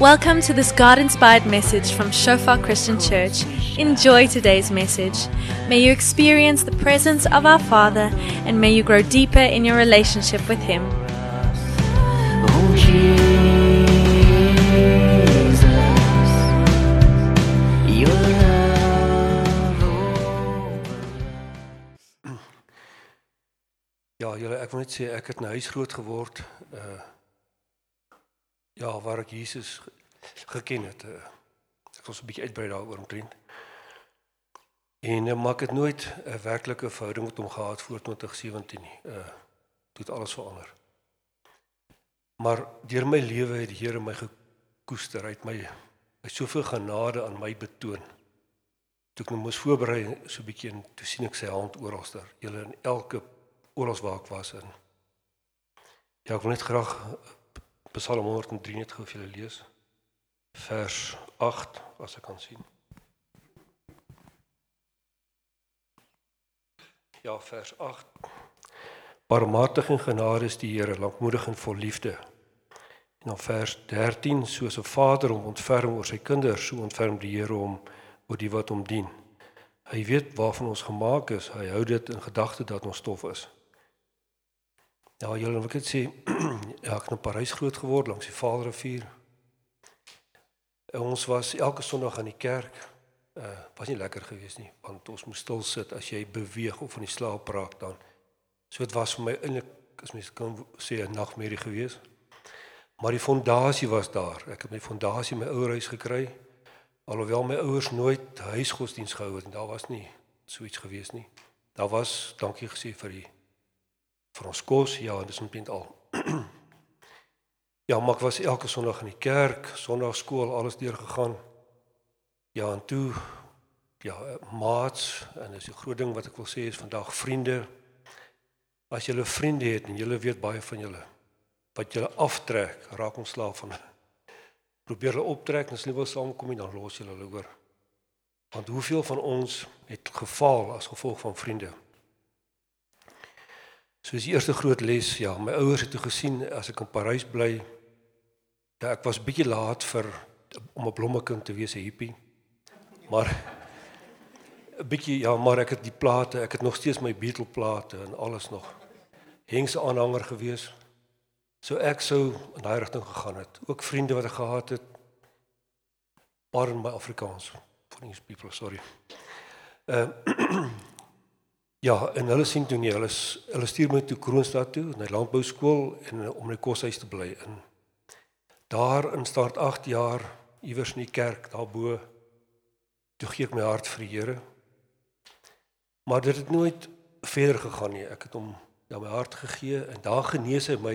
Welcome to this God inspired message from Shofar Christian Church. Enjoy today's message. May you experience the presence of our Father and may you grow deeper in your relationship with Him. Ja, julle ek wil net sê ek het in 'n huis groot geword uh ja, waar ek Jesus ge- geken het. Uh, ek wil so 'n bietjie uitbrei daaroor omtrent. En uh, maar ek het nooit 'n werklike verhouding met hom gehad voor 2017 nie. Uh het alles verander. Maar deur my lewe het die Here my gekoester. Hy het my hy soveel genade aan my betoon. Toe ek nou moes voorberei so 'n bietjie en toe sien ek sy hand oralster. Julle in elke oral waar ek was in. Ja, ek wil net graag Psalm 103 net gou vir julle lees. Vers 8 as ek kan sien. Ja, vers 8. Barmhartig en genade is die Here, lankmoedig en vol liefde. En dan vers 13, soos 'n vader hom ontferm oor sy kinders, so ontferm die Here hom oor die wat hom dien. Hy weet waarvan ons gemaak is. Hy hou dit in gedagte dat ons stof is. Ja, julle wil net sê, ja, ek het in Parys groot geword langs die Vaalrivier. Ons was elke Sondag aan die kerk. Uh was nie lekker geweest nie, want ons moes stil sit as jy beweeg of van die slaap raak dan. So dit was vir my eintlik as mens kan sê 'n nagmerrie geweest. Maar die fondasie was daar. Ek het my fondasie my ouerhuis gekry. Alhoewel my ouers nooit huisgodsdiens gehou het en daar was nie so iets gewees nie. Daar was dankie gesê vir die vir ons kos, ja, dis omtrent al. ja, maar ek was elke Sondag in die kerk, Sondagskool, alles deurgegaan. Ja, en toe ja, maats en dis 'n groot ding wat ek wil sê is vandag vriende. As jy 'n vriende het en jy weet baie van julle wat julle aftrek, raak ontslaaf van hulle. Probeer hulle optrek en as hulle wil saamkom nie, dan los jy hulle oor. Want hoeveel van ons het gefaal as gevolg van vriende? So is die eerste groot les, ja, my ouers het toe gesien as ek in Parys bly, ja, ek was bietjie laat vir om 'n blommekind te wees, 'n hippie. Maar 'n bietjie ja, maar ek het die plate, ek het nog steeds my Beatle plate en alles nog. Hengse aanhanger gewees. So ek sou in daai rigting gegaan het. Ook vriende wat ek gehad het. Pardon my Afrikaans. For these people, sorry. Uh Ja, en hulle sien toe nie, hulle hulle stuur my toe Kroonstad toe, na die landbou skool en eh, om in die koshuis te bly in. Daar in staat 8 jaar iewers in die kerk daarbo toe gee ek my hart vir die Here. Maar dit het nooit verder gegaan nie. Ek het hom ja my hart gegee en daar genees hy my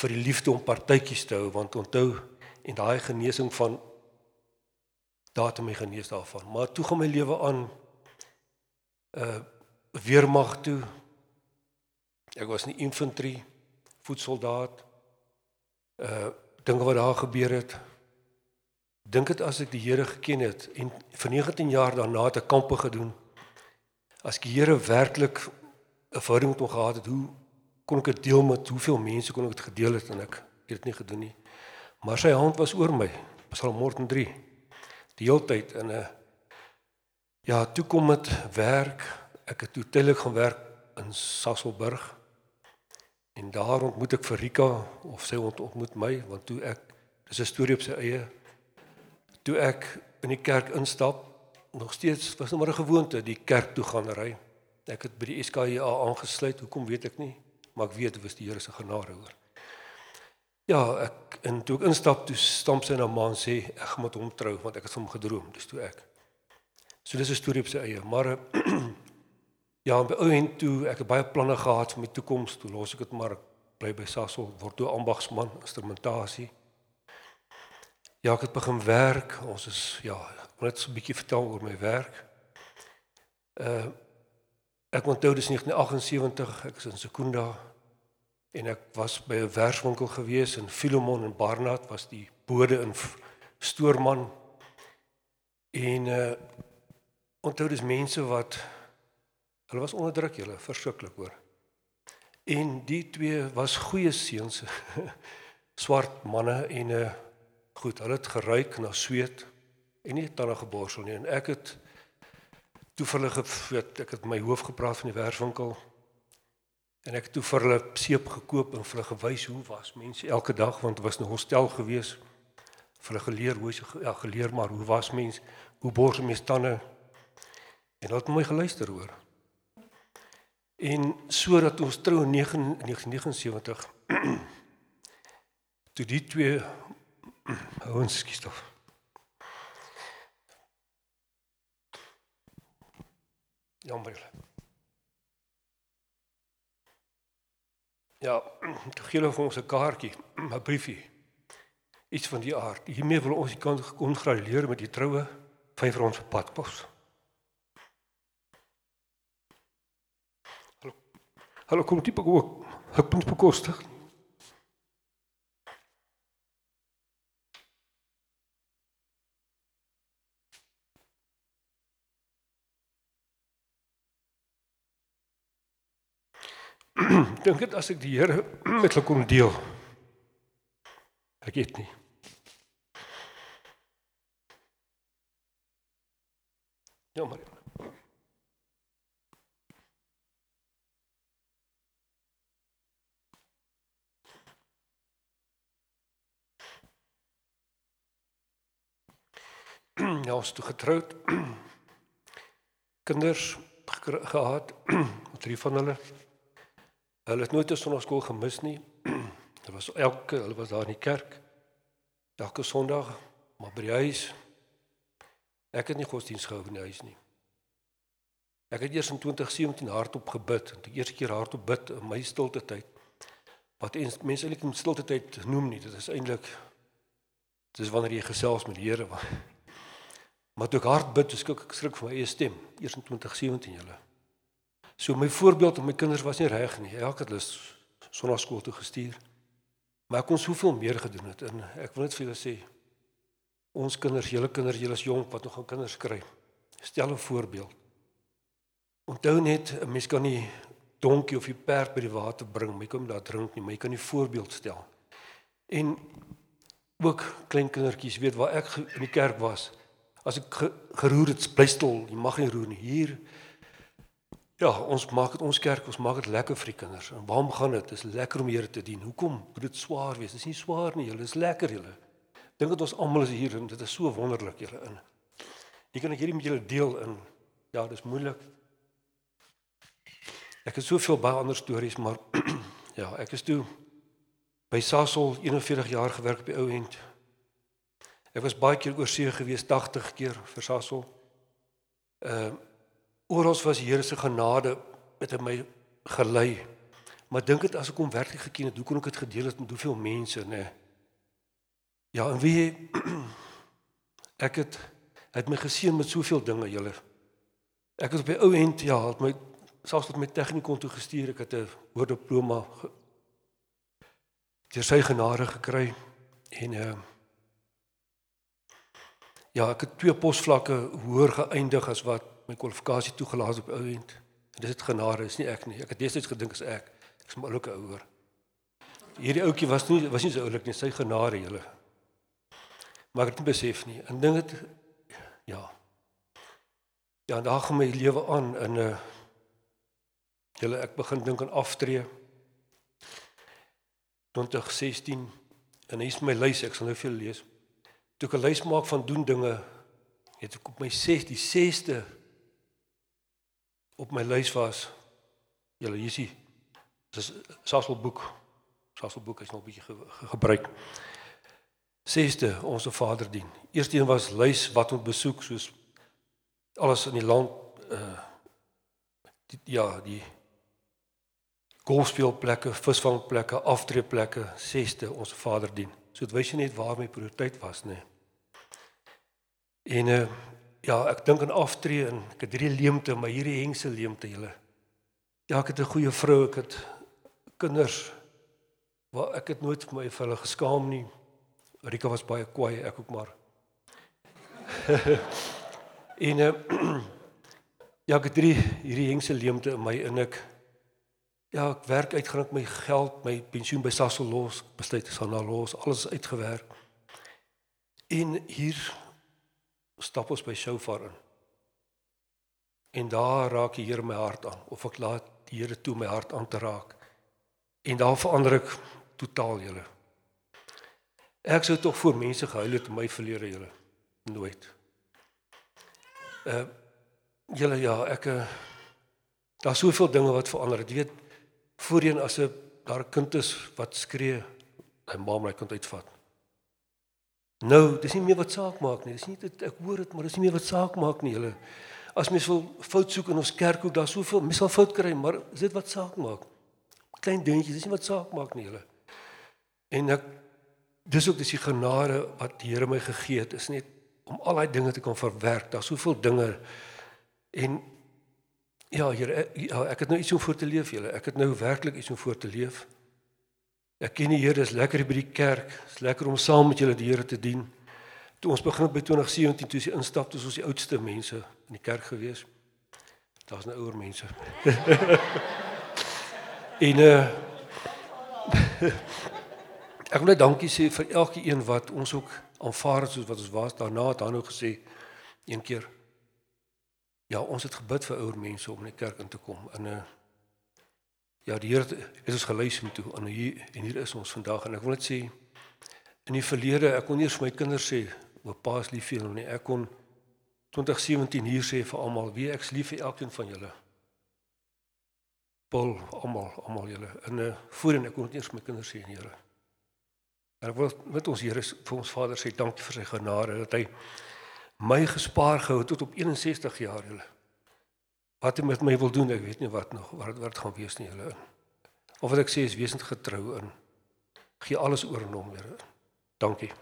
vir die liefde om partytjies te hou want onthou en daai genesing van daar het my genees daarvan. Maar toe gaan my lewe aan uh weermag toe. Ek was in die infantry, voetsoldaat. Uh dinge wat daar gebeur het. Dink dit as ek die Here geken het en vir 19 jaar daarna ek kampe gedoen. As die Here werklik 'n verhouding met hom gehad het, hoe kon ek dit deel met hoeveel mense kon ek dit gedeel het en ek het dit nie gedoen nie. Maar sy hand was oor my. Psalm 103. Die hele tyd in 'n Ja, toe kom dit werk. Ek het toe tydelik gaan werk in Sasselburg. En daar ontmoet ek vir Rika of sy ont- ontmoet my want toe ek dis 'n storie op sy eie. Toe ek in die kerk instap, nog steeds was nog maar 'n gewoonte die kerk toe gaan ry. Ek het by die SKA aangesluit. Hoekom weet ek nie, maar ek weet dit was die Here se genade hoor. Ja, ek en toe ek instap, toe stamp sy na ma en sê ek gaan met hom trou want ek het hom gedroom. Dis toe ek. So dis 'n storie op sy eie, maar ja, by ou en toe ek het baie planne gehad vir my toekoms. Toe los ek dit maar bly by Sasol, word toe ambagsman, instrumentasie. Ja, ek het begin werk. Ons is ja, ek wil net so 'n bietjie vertel oor my werk. Uh ek onthou dis 1978, ek is in Sekunda en ek was by 'n verswinkel gewees in Philemon en Barnard was die bode in Stoorman. En uh onthou dis mense wat hulle was onderdruk, hulle verskriklik hoor. En die twee was goeie seuns. swart manne en 'n uh, Goed, hulle het geruik na sweet en nie tande geborsel nie en ek het toe vir hulle gefoot, ek het my hoof gepraat van die werkswinkel en ek het toe vir hulle seep gekoop en vir hulle gewys hoe was mense elke dag want dit was 'n hostel gewees vir hulle geleer hoe se ja geleer maar hoe was mens hoe borsel mens tande en hulle het my geluister hoor en sodat ons trou in 1979 toe die twee ouens skiet af Jammer. Ja, toe gee hulle vir ons 'n kaartjie, 'n briefie. Iets van die aard. Hiermee wil ons kan kon gradueer met die troue vyf vir ons Hallo kom tipe ook. Ek moet bekostig. dink dit as ek die Here met hulle kon deel. Ek weet nie. Ja maar. Ja, ons toe getroud. Kinders gehad, drie van hulle. Hulle het nooit 'n sonnaarskool gemis nie. Hulle was elke hulle was daar in die kerk elke Sondag, maar by die huis ek het nie godsdienst gehou in die huis nie. Ek het eers in 2017 hardop gebid, en die eerste keer hardop bid in my stilte tyd. Wat mense eintlik in stilte tyd noem nie, dit is eintlik dis wanneer jy gesels met die Here. Maar toe ek hard bid, skrik ek skrik vir my eie stem, eers in 2017 julle. So my voorbeeld aan my kinders was nie reg nie. Elke het hulle sonnaarskool toe gestuur. Maar ek kon soveel meer gedoen het en ek wil net vir julle sê ons kinders, julle kinders, julle is jonk wat nog aan kinders kry. Stel 'n voorbeeld. Onthou net 'n mens kan nie donkie of die perd by die water bring, my kom daar drink nie, maar jy kan die voorbeeld stel. En ook klein kindertjies weet waar ek in die kerk was. As ek geroer het, bly stil, jy mag nie roer nie. Hier Ja, ons maak dit ons kerk, ons maak dit lekker vir die kinders. En waarom gaan dit? Dit is lekker om Here te dien. Hoekom moet dit swaar wees? Dit is nie swaar nie, julle is lekker julle. Dink dat ons almal is hier en dit is so wonderlik julle in. Ek kan ek hierdie met julle deel in. Ja, dis moeilik. Ek het soveel baie ander stories, maar ja, ek is toe by Sasol 41 jaar gewerk by ou end. Ek was baie keer oor see gewees, 80 keer vir Sasol. Ehm uh, Oral was die Here se genade met my gelei. Maar dink dit as ek hom werklik geken het, hoe kon ek dit gedeel het met hoeveel mense, nê? Ja, en wie ek het het my geseën met soveel dinge, julle. Ek het op die ou end ja, het my selfs tot my tegnikon toe gestuur, ek het 'n hoërdiploma deur sy genade gekry en uh ja, ek het twee posvlakke hoër geëindig as wat my kwalifikasie toegelaat op ou end. En dis dit genade is nie ek nie. Ek het destyds gedink as ek. Ek is maar oulike ouer. Hierdie ouetjie was nie was nie so oulik nie, sy genade julle. Maar ek het nie besef nie. En ding dit ja. Ja, daar gaan my lewe aan in 'n uh, julle ek begin dink aan aftree. 2016 en hier is my lys, ek sal nou julle lees. Toe ek 'n lys maak van doen dinge het ek op my 6 die 6ste op my lys was julle hier is dis Sasol boek Sasol boek is nog 'n bietjie ge, ge, gebruik. Sesde ons Vader dien eerste een was lys wat ons besoek soos alles in die land uh die, ja die golfspeelplekke visvangplekke aftreeplekke. Sesde ons Vader dien so dit wys jy net waar my prioriteit was nê en uh ja, ek dink aan aftree en ek het hierdie leemte, maar hierdie hengse leemte julle. Ja, ek het 'n goeie vrou, ek het kinders waar ek het nooit vir my vir hulle geskaam nie. Rika was baie kwaai, ek ook maar. en uh, ja, ek het hierdie hierdie hengse leemte in my in ek ja, ek werk uitgerig my geld, my pensioen by Sasol los, besluit ek sal na los, alles uitgewerk. En hier stap ons by Shofar in. En daar raak die Here my hart aan of ek laat die Here toe my hart aan te raak. En daar verander ek totaal julle. Ek sou tog voor mense gehuil het in my verlede julle nooit. Uh julle ja, ek uh, daar's soveel dinge wat verander. Jy weet voorheen as 'n daar 'n kind is wat skree, my ma my kind uitvat. Nou, dis nie meer wat saak maak nie. Dis nie dit ek hoor dit, maar dis nie meer wat saak maak nie, julle. As mens wil fout soek in ons kerk ook, daar's soveel, mens sal fout kry, maar is dit wat saak maak? Klein dingetjies, dis nie wat saak maak nie, julle. En ek dis ook dis die genade wat die Here my gegee het, is net om al daai dinge te kan verwerk. Daar's soveel dinge en ja, Here, ek, ja, ek het nou iets om voor te leef, julle. Ek het nou werklik iets om voor te leef. Ek ken die Here, is lekker by die kerk. Is lekker om saam met julle die Here te dien. Toe ons begin by 2017 toe ons instap, toe ons die oudste mense in die kerk gewees. Daar's nou ouer mense. en uh Ek wil net dankie sê vir elke een wat ons ook aanvaar het soos wat ons was. Daarna het hy nou gesê een keer ja, ons het gebid vir ouer mense om in die kerk in te kom. En uh ja, die Here het ons geluister toe en hier en hier is ons vandag en ek wil net sê in die verlede ek kon nie vir my kinders sê oop paas lief vir hulle nie. Ek kon 2017 hier sê vir almal wie ek's lief vir elkeen van julle. Paul almal almal julle. En uh voorheen ek kon eers my kinders sê, Here. En ek wil met ons Here vir ons Vader sê dankie vir sy genade dat hy my gespaar gehou tot op 61 jaar julle. Wat hy met my wil doen, ek weet nie wat nog wat wat gaan wees nie julle. Of wat ek sê is wesend getrou in. Gee alles oor aan hom, Here. Dankie.